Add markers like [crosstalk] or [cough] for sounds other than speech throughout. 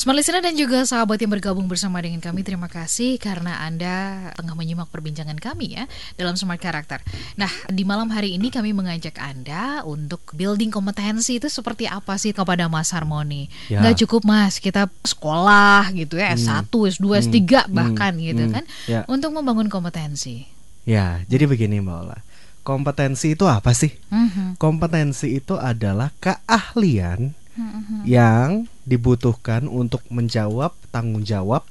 Smart Listener dan juga sahabat yang bergabung bersama dengan kami, terima kasih karena Anda tengah menyimak perbincangan kami ya dalam Smart Character. Nah, di malam hari ini kami mengajak Anda untuk building kompetensi itu seperti apa sih kepada Mas Harmoni. Ya. Nggak cukup Mas, kita sekolah gitu ya, S1, S2, S3 bahkan gitu hmm, kan, ya. untuk membangun kompetensi. Ya, jadi begini Mbak Ola. Kompetensi itu apa sih? Mhm, Kompetensi itu adalah keahlian mhm. yang dibutuhkan untuk menjawab tanggung jawab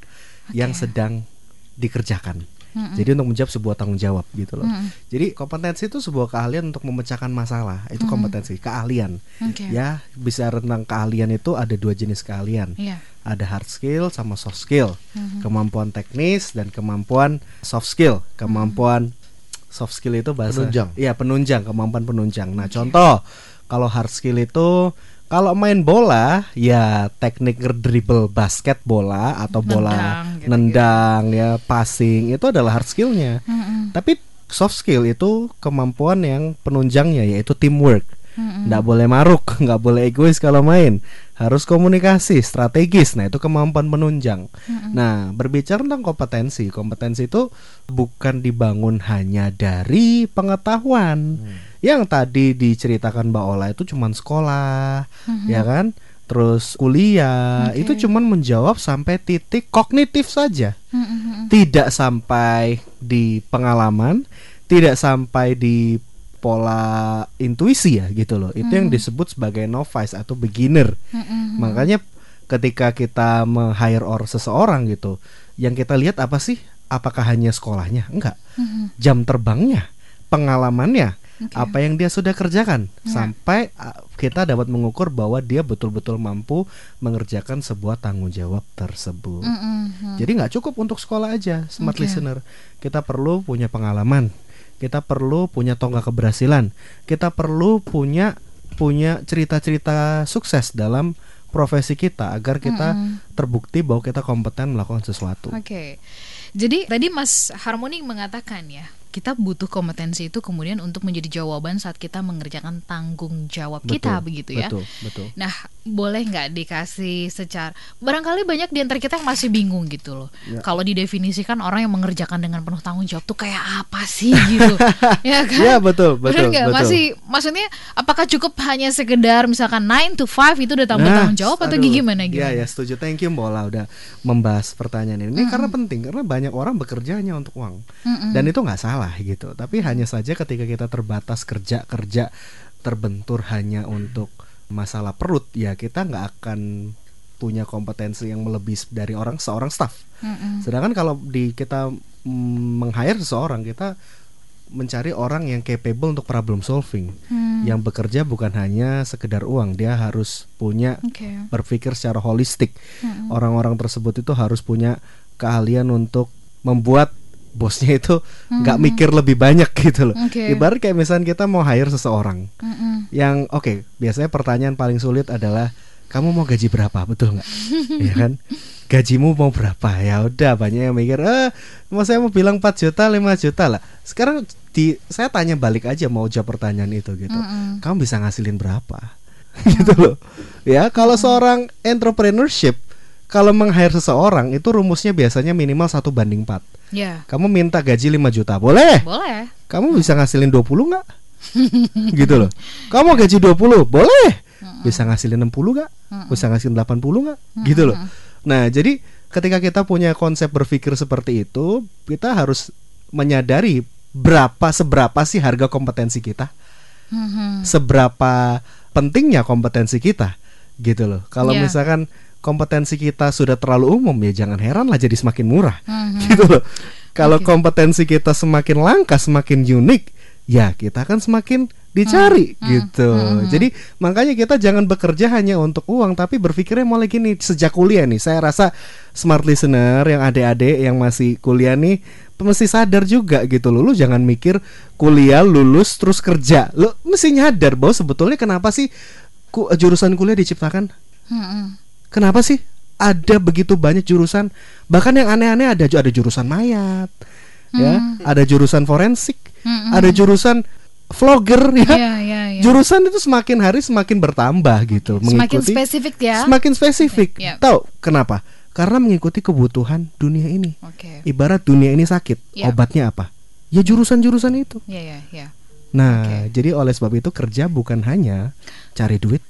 yang Oke. sedang dikerjakan. Mhm. Jadi untuk menjawab sebuah tanggung jawab gitu loh. Mhm. Jadi kompetensi itu sebuah keahlian untuk memecahkan masalah. Itu Mhm. kompetensi, keahlian. Oke. Ya, bisa tentang keahlian itu ada dua jenis keahlian. Iya. Ada hard skill sama soft skill. Mhm. Kemampuan teknis dan kemampuan soft skill. Kemampuan soft skill itu bahasa Penunjang. Iya, penunjang, kemampuan penunjang. Nah, contoh kalau hard skill itu kalau main bola ya teknik ngedribble basket bola atau bola Nendang, nendang ya passing itu adalah hard skillnya. Mhm, Tapi soft skill itu kemampuan yang penunjangnya yaitu teamwork. mhm. Nggak boleh maruk, [laughs] nggak boleh egois kalau main. Harus komunikasi, strategis. Nah, itu kemampuan penunjang. Nah, berbicara tentang kompetensi, kompetensi itu bukan dibangun hanya dari pengetahuan. Yang tadi diceritakan Mbak Ola itu cuman sekolah, ya kan? Terus kuliah, Oke. itu cuman menjawab sampai titik kognitif saja Mhm, mhm. tidak sampai di pengalaman, tidak sampai di pola intuisi ya gitu loh. Itu yang disebut sebagai novice atau beginner. Mhm. Makanya ketika kita meng-hire or seseorang gitu, yang kita lihat apa sih? Apakah hanya sekolahnya? Enggak. Mhm. Jam terbangnya, pengalamannya, Oke. apa yang dia sudah kerjakan Ya. sampai kita dapat mengukur bahwa dia betul-betul mampu mengerjakan sebuah tanggung jawab tersebut. Mhm. Jadi nggak cukup untuk sekolah aja, smart Oke. listener. Kita perlu punya pengalaman, kita perlu punya tonggak keberhasilan, kita perlu punya punya cerita-cerita sukses dalam profesi kita agar kita Mm-mm. terbukti bahwa kita kompeten melakukan sesuatu. Oke. Jadi tadi Mas Harmoni mengatakan ya, kita butuh kompetensi itu kemudian untuk menjadi jawaban saat kita mengerjakan tanggung jawab kita Betul, begitu ya. Betul, betul. Nah, boleh nggak dikasih secara barangkali banyak di antara kita yang masih bingung gitu loh. Ya. Kalau didefinisikan orang yang mengerjakan dengan penuh tanggung jawab tuh kayak apa sih gitu. [laughs] ya kan? Ya betul, betul, betul. Masih maksudnya apakah cukup hanya sekedar misalkan 9 to 5 itu udah tanggung Nah, tanggung jawab atau aduh. gimana Ya, gimana? ya setuju. Thank you Mbak Ola udah membahas pertanyaan ini. Ini karena penting karena banyak orang bekerja hanya untuk uang. Mm-mm. Dan itu nggak salah gitu. Tapi hanya saja ketika kita terbatas kerja kerja terbentur hanya untuk masalah perut, ya kita nggak akan punya kompetensi yang melebihi dari orang seorang staff. Mm-mm. Sedangkan kalau di kita mm, meng-hire seseorang kita mencari orang yang capable untuk problem solving, Hmm. yang bekerja bukan hanya sekedar uang, dia harus punya Oke. berpikir secara holistik. Orang-orang tersebut itu harus punya keahlian untuk membuat bosnya itu nggak mikir lebih banyak [laughs] gitu loh. Oke. Ibarat kayak misalnya kita mau hire seseorang Mm-mm. yang oke, biasanya pertanyaan paling sulit adalah kamu mau gaji berapa, betul nggak? [laughs] ya kan? Gajimu mau berapa? Ya udah banyak yang mikir, eh mau saya mau bilang 4 juta, 5 juta lah. Sekarang di saya tanya balik aja mau jawab pertanyaan itu gitu. Mm-mm. Kamu bisa ngasilin berapa? [laughs] gitu loh. Ya, kalau seorang entrepreneurship kalau meng-hire seseorang itu rumusnya biasanya minimal satu banding 4 Ya. Kamu minta gaji 5 juta, boleh? Boleh. Kamu bisa ngasilin 20 nggak? [laughs] gitu loh. Kamu gaji 20, boleh? Bisa ngasilin 60 nggak? Bisa ngasilin 80 nggak? Gitu loh. Nah, jadi ketika kita punya konsep berpikir seperti itu, kita harus menyadari berapa seberapa sih harga kompetensi kita, Mhm. seberapa pentingnya kompetensi kita, gitu loh. Kalau Iya. misalkan kompetensi kita sudah terlalu umum ya jangan heran lah jadi semakin murah Mhm. gitu loh. Kalau Oke. kompetensi kita semakin langka, semakin unik, ya kita akan semakin dicari Hmm, gitu. hmm, hmm. Jadi makanya kita jangan bekerja hanya untuk uang tapi berpikirnya mulai gini sejak kuliah nih. Saya rasa smart listener yang adik-adik yang masih kuliah nih mesti sadar juga gitu loh. Lu jangan mikir kuliah lulus terus kerja. Lu mesti nyadar bahwa sebetulnya kenapa sih ku, jurusan kuliah diciptakan? Mm-mm. Kenapa sih ada begitu banyak jurusan? Bahkan yang aneh-aneh ada ada jurusan mayat, ya, ada jurusan forensik, Mm-mm. ada jurusan vlogger ya. Iya, iya, iya. Jurusan itu semakin hari semakin bertambah gitu, Semakin mengikuti spesifik ya. semakin spesifik. Iya. Tahu kenapa? Karena mengikuti kebutuhan dunia ini. Oke. Ibarat dunia ini sakit, Iya. obatnya apa? Ya jurusan-jurusan itu. Iya, iya, iya. Nah, jadi oleh sebab itu kerja bukan hanya cari duit,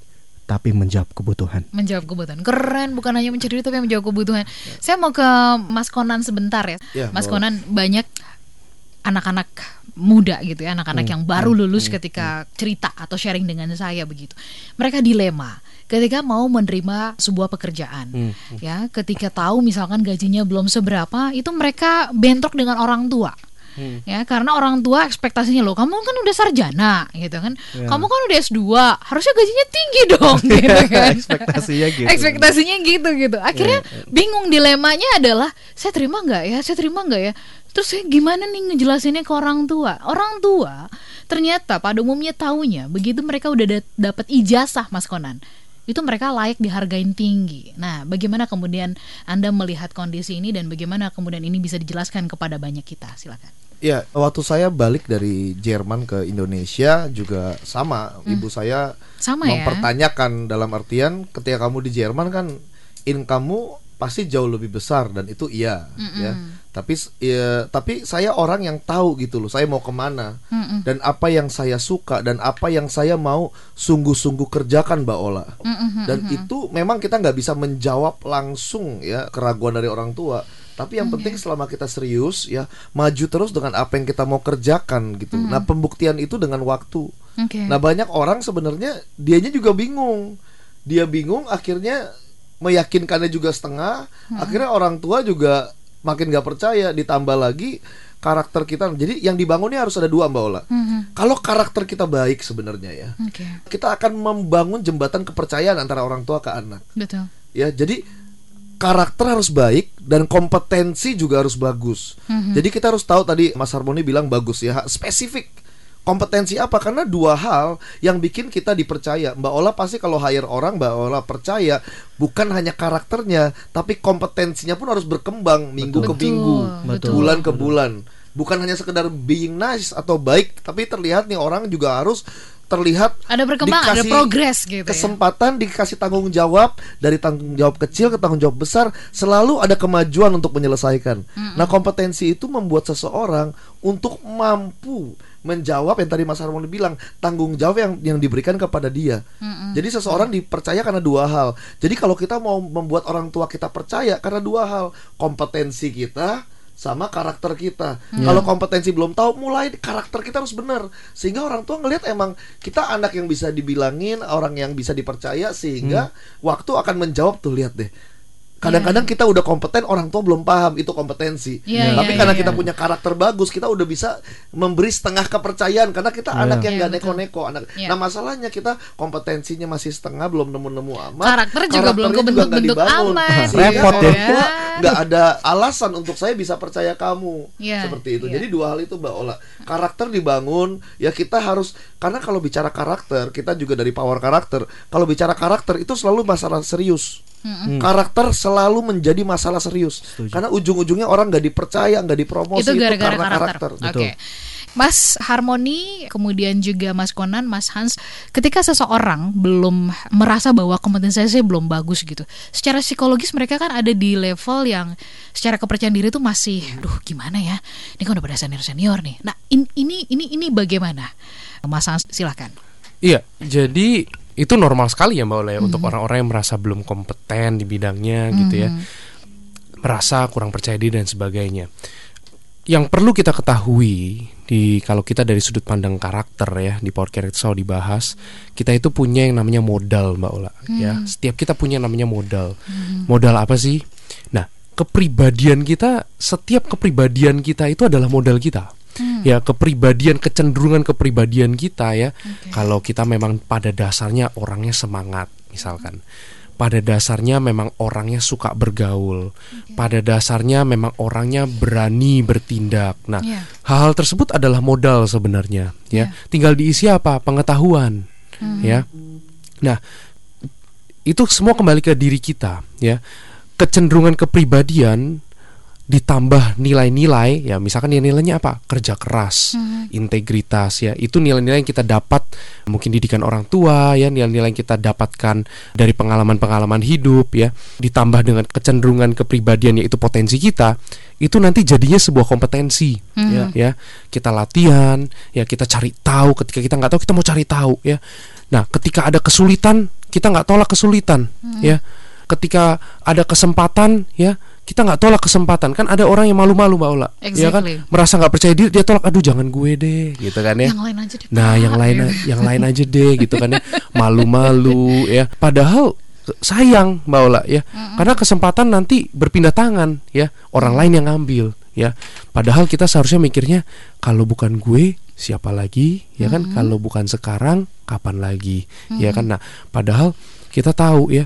tapi menjawab kebutuhan. Menjawab kebutuhan. Keren, bukan hanya mencari tapi menjawab kebutuhan. Saya mau ke Mas Konan sebentar ya. Ya, Mas boleh. Konan banyak anak-anak muda gitu ya, anak-anak yang baru lulus ketika cerita atau sharing dengan saya begitu. Mereka dilema ketika mau menerima sebuah pekerjaan. Ya, ketika tahu misalkan gajinya belum seberapa, itu mereka bentrok dengan orang tua. Ya, karena orang tua ekspektasinya loh, kamu kan udah sarjana gitu kan. Kamu kan udah S2, harusnya gajinya tinggi dong [laughs] gitu kan. Ekspektasinya gitu. Ekspektasinya gitu gitu. Akhirnya bingung dilemanya adalah saya terima nggak ya? Saya terima nggak ya? Terus saya gimana nih ngejelasinnya ke orang tua? Orang tua ternyata pada umumnya taunya begitu mereka udah da- dapat ijazah Mas Konan itu mereka layak dihargain tinggi. Nah, bagaimana kemudian Anda melihat kondisi ini dan bagaimana kemudian ini bisa dijelaskan kepada banyak kita? Silakan. Ya, waktu saya balik dari Jerman ke Indonesia juga sama. Ibu saya Hmm. Sama ya? mempertanyakan dalam artian ketika kamu di Jerman kan income-mu pasti jauh lebih besar dan itu iya ya. Tapi ya, tapi saya orang yang tahu gitu loh, saya mau ke mana Mm-mm. dan apa yang saya suka dan apa yang saya mau sungguh-sungguh kerjakan Mbak Ola. Mm-mm. Dan itu memang kita nggak bisa menjawab langsung ya keraguan dari orang tua. Tapi yang penting selama kita serius ya maju terus dengan apa yang kita mau kerjakan gitu. Nah pembuktian itu dengan waktu. Oke. Nah banyak orang sebenarnya dianya juga bingung. Dia bingung akhirnya meyakinkannya juga setengah. Akhirnya orang tua juga makin nggak percaya. Ditambah lagi karakter kita. Jadi yang dibangun ini harus ada dua mbak Ola. Mhm. Kalau karakter kita baik sebenarnya ya, Oke. kita akan membangun jembatan kepercayaan antara orang tua ke anak. Betul. Ya jadi karakter harus baik dan kompetensi juga harus bagus. Jadi kita harus tahu tadi Mas Harmoni bilang bagus ya spesifik. Kompetensi apa? Karena dua hal yang bikin kita dipercaya. Mbak Ola pasti kalau hire orang Mbak Ola percaya bukan hanya karakternya, tapi kompetensinya pun harus berkembang minggu ke minggu, betul. bulan ke bulan. Bukan hanya sekedar being nice atau baik, tapi terlihat nih orang juga harus terlihat Ada berkembang, ada progres gitu ya. kesempatan dikasih tanggung jawab dari tanggung jawab kecil ke tanggung jawab besar selalu ada kemajuan untuk menyelesaikan. Nah kompetensi itu membuat seseorang untuk mampu menjawab yang tadi Mas Harmoni bilang tanggung jawab yang yang diberikan kepada dia. Jadi seseorang dipercaya karena dua hal. Jadi kalau kita mau membuat orang tua kita percaya karena dua hal kompetensi kita sama karakter kita. Kalau kompetensi belum tahu, mulai karakter kita harus benar. Sehingga orang tua ngelihat emang kita anak yang bisa dibilangin, orang yang bisa dipercaya sehingga waktu akan menjawab tuh lihat deh. Kadang-kadang kita udah kompeten, orang tua belum paham itu kompetensi. Iya, Tapi iya, karena iya. kita punya karakter bagus, kita udah bisa memberi setengah kepercayaan karena kita anak yang Iya, nggak betul. neko-neko. Anak. Iya. Nah masalahnya kita kompetensinya masih setengah, belum nemu-nemu amat. Karakter juga belum kebentuk-bentuk dibangun. amat, Sehingga Repot ya. tua nggak ada alasan untuk saya bisa percaya kamu Iya, seperti itu. iya. Jadi dua hal itu Mbak Ola. Karakter dibangun, ya kita harus karena kalau bicara karakter, kita juga dari power karakter. Kalau bicara karakter itu selalu masalah serius. Karakter selalu menjadi masalah serius. Karena ujung-ujungnya orang nggak dipercaya, nggak dipromosi itu gara-gara karena karakter. Oke. Mas Harmoni, kemudian juga Mas Konan, Mas Hans, ketika seseorang belum merasa bahwa kompetensi saya belum bagus gitu, secara psikologis mereka kan ada di level yang secara kepercayaan diri itu masih, duh gimana ya, ini kan udah pada senior senior nih. Nah in- ini ini ini bagaimana, Mas Hans silahkan. Iya, jadi itu normal sekali ya Mbak Ola ya untuk orang-orang yang merasa belum kompeten di bidangnya gitu ya. Merasa kurang percaya diri dan sebagainya. Yang perlu kita ketahui di kalau kita dari sudut pandang karakter ya di Power Character selalu dibahas, kita itu punya yang namanya modal Mbak Ola ya. Setiap kita punya yang namanya modal. Modal apa sih? Nah, kepribadian kita, setiap kepribadian kita itu adalah modal kita. Ya kepribadian kecenderungan kepribadian kita ya. Kalau kita memang pada dasarnya orangnya semangat misalkan. Pada dasarnya memang orangnya suka bergaul. Pada dasarnya memang orangnya berani bertindak. Nah Iya. hal-hal tersebut adalah modal sebenarnya ya. Tinggal diisi apa? Pengetahuan ya. Nah itu semua kembali ke diri kita ya. Kecenderungan kepribadian ditambah nilai-nilai ya misalkan nilai-nilainya apa? Kerja keras integritas ya. Itu nilai-nilai yang kita dapat mungkin didikan orang tua ya nilai-nilai yang kita dapatkan dari pengalaman-pengalaman hidup ya. Ditambah dengan kecenderungan kepribadian yaitu potensi kita itu nanti jadinya sebuah kompetensi ya ya. Kita latihan ya kita cari tahu. Ketika kita nggak tahu kita mau cari tahu ya. Nah ketika ada kesulitan kita nggak tolak kesulitan ya. Ketika ada kesempatan ya kita nggak tolak kesempatan. Kan ada orang yang malu-malu mbak Ola. Ya kan? Exactly. merasa nggak percaya diri dia tolak aduh jangan gue deh gitu kan ya. Yang lain aja deh. nah yang lain Ya. [laughs] yang lain aja deh gitu kan ya. Malu-malu ya. Padahal sayang mbak Ola ya. Karena kesempatan nanti berpindah tangan ya. Orang lain yang ngambil ya. Padahal kita seharusnya mikirnya kalau bukan gue siapa lagi? Ya kan? Kalau bukan sekarang kapan lagi? Ya kan? Nah padahal kita tahu ya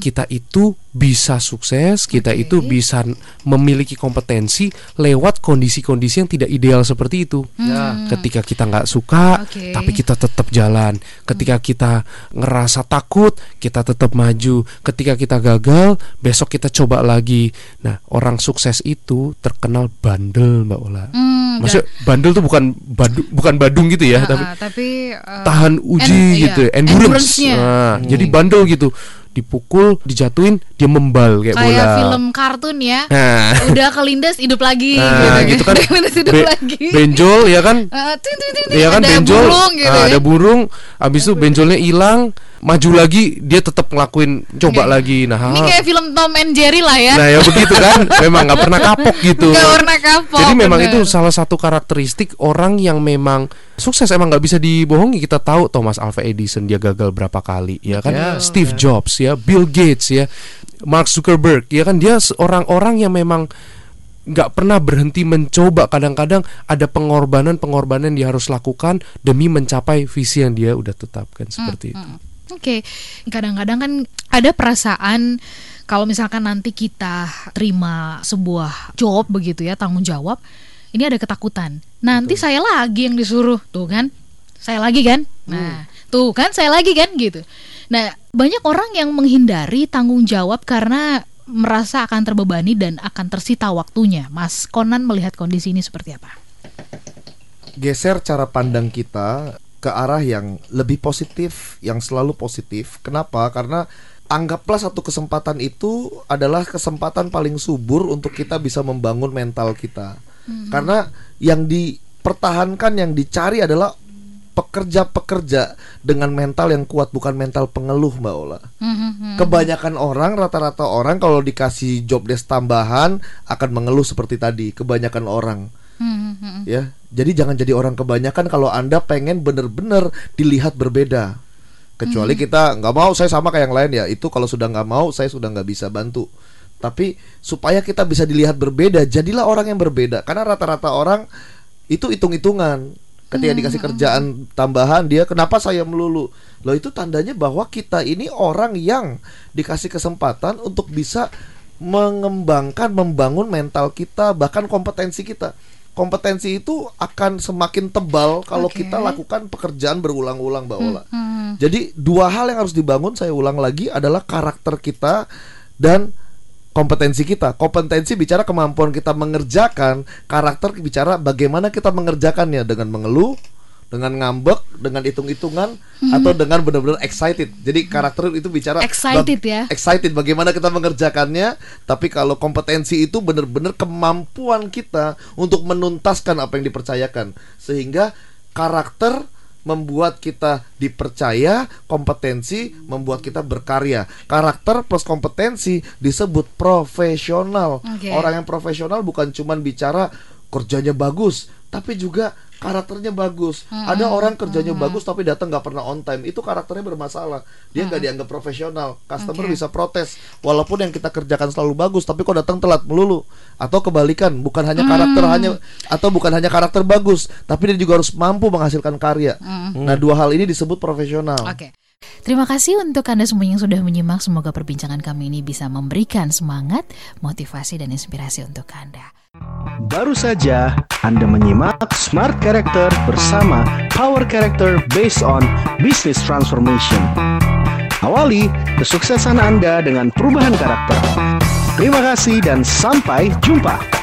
kita itu bisa sukses kita Oke. itu bisa memiliki kompetensi lewat kondisi-kondisi yang tidak ideal seperti itu. Ya. ketika kita nggak suka Oke. tapi kita tetap jalan. Ketika kita ngerasa takut kita tetap maju. Ketika kita gagal besok kita coba lagi. Nah orang sukses itu terkenal bandel mbak Ola. Hmm, maksudnya bandel tuh bukan badu, bukan badung gitu ya Ah, tapi ah, tapi eh, tahan uji en- iya, gitu ya, endurance. endurance-nya. Nah, jadi bandel gitu. Dipukul dijatuhin dia membal kayak, kayak bola. film kartun ya. nah. Udah kelindes hidup lagi. Nah, gitu kan. Kelindes hidup Be- lagi. benjol ya kan? Eh, ting, ting, ting, ting, Iya kan ada benjol. burung gitu ah, ya. ada burung. Habis itu benjolnya hilang maju lagi dia tetap ngelakuin coba Oke. lagi. Nah Ini kayak film Tom and Jerry lah ya. nah ya begitu kan. [laughs] Memang nggak pernah kapok gitu. Nggak warna kapok. jadi memang bener. itu salah satu karakteristik orang yang memang sukses. Emang nggak bisa dibohongi. Kita tahu Thomas Alva Edison dia gagal berapa kali ya kan? Ya. Steve Jobs ya. Bill Gates ya. Mark Zuckerberg ya kan? Dia orang-orang yang memang nggak pernah berhenti mencoba. Kadang-kadang ada pengorbanan-pengorbanan yang dia harus lakukan demi mencapai visi yang dia udah tetapkan seperti itu Oke, kadang-kadang kan ada perasaan kalau misalkan nanti kita terima sebuah job begitu ya, tanggung jawab, ini ada ketakutan. Nanti saya lagi yang disuruh, tuh kan? Saya lagi kan? Nah, tuh kan saya lagi kan gitu. Nah, banyak orang yang menghindari tanggung jawab karena merasa akan terbebani dan akan tersita waktunya. Mas Konan melihat kondisi ini seperti apa? geser cara pandang kita ke arah yang lebih positif, yang selalu positif. Kenapa? Karena anggaplah satu kesempatan itu adalah kesempatan paling subur untuk kita bisa membangun mental kita. Karena yang dipertahankan, yang dicari adalah pekerja-pekerja dengan mental yang kuat, bukan mental pengeluh, Mbak Ola. Kebanyakan orang, rata-rata orang kalau dikasih job desk tambahan akan mengeluh seperti tadi. Kebanyakan orang ya jadi jangan jadi orang kebanyakan kalau anda pengen bener-bener dilihat berbeda. Kecuali kita nggak mau saya sama kayak yang lain ya. Itu kalau sudah nggak mau saya sudah nggak bisa bantu. Tapi supaya kita bisa dilihat berbeda jadilah orang yang berbeda. Karena rata-rata orang itu hitung-hitungan. Ketika dikasih kerjaan tambahan dia kenapa saya melulu? Loh itu tandanya bahwa kita ini orang yang dikasih kesempatan untuk bisa mengembangkan membangun mental kita bahkan kompetensi kita kompetensi itu akan semakin tebal kalau Oke. kita lakukan pekerjaan berulang-ulang Mbak Ola. Hmm. Jadi dua hal yang harus dibangun saya ulang lagi adalah karakter kita dan kompetensi kita. Kompetensi bicara kemampuan kita mengerjakan, karakter bicara bagaimana kita mengerjakannya dengan mengeluh, dengan ngambek, dengan hitung-hitungan atau dengan benar-benar excited. Jadi karakter itu bicara Excited bag- ya. excited bagaimana kita mengerjakannya, tapi kalau kompetensi itu benar-benar kemampuan kita untuk menuntaskan apa yang dipercayakan. Sehingga karakter membuat kita dipercaya, kompetensi membuat kita berkarya. Karakter plus kompetensi disebut profesional. Oke. Orang yang profesional bukan cuman bicara kerjanya bagus, tapi juga karakternya bagus. Ada orang kerjanya bagus tapi datang nggak pernah on time. Itu karakternya bermasalah. Dia nggak dianggap profesional. Customer Oke. bisa protes. Walaupun yang kita kerjakan selalu bagus, tapi kok datang telat melulu. Atau kebalikan, bukan hanya karakter hanya atau bukan hanya karakter bagus, tapi dia juga harus mampu menghasilkan karya. Nah, dua hal ini disebut profesional. Oke. Terima kasih untuk Anda semua yang sudah menyimak. Semoga perbincangan kami ini bisa memberikan semangat, motivasi, dan inspirasi untuk Anda. Baru saja Anda menyimak Smart Character bersama Power Character based on Business Transformation. Awali kesuksesan Anda dengan perubahan karakter. Terima kasih dan sampai jumpa.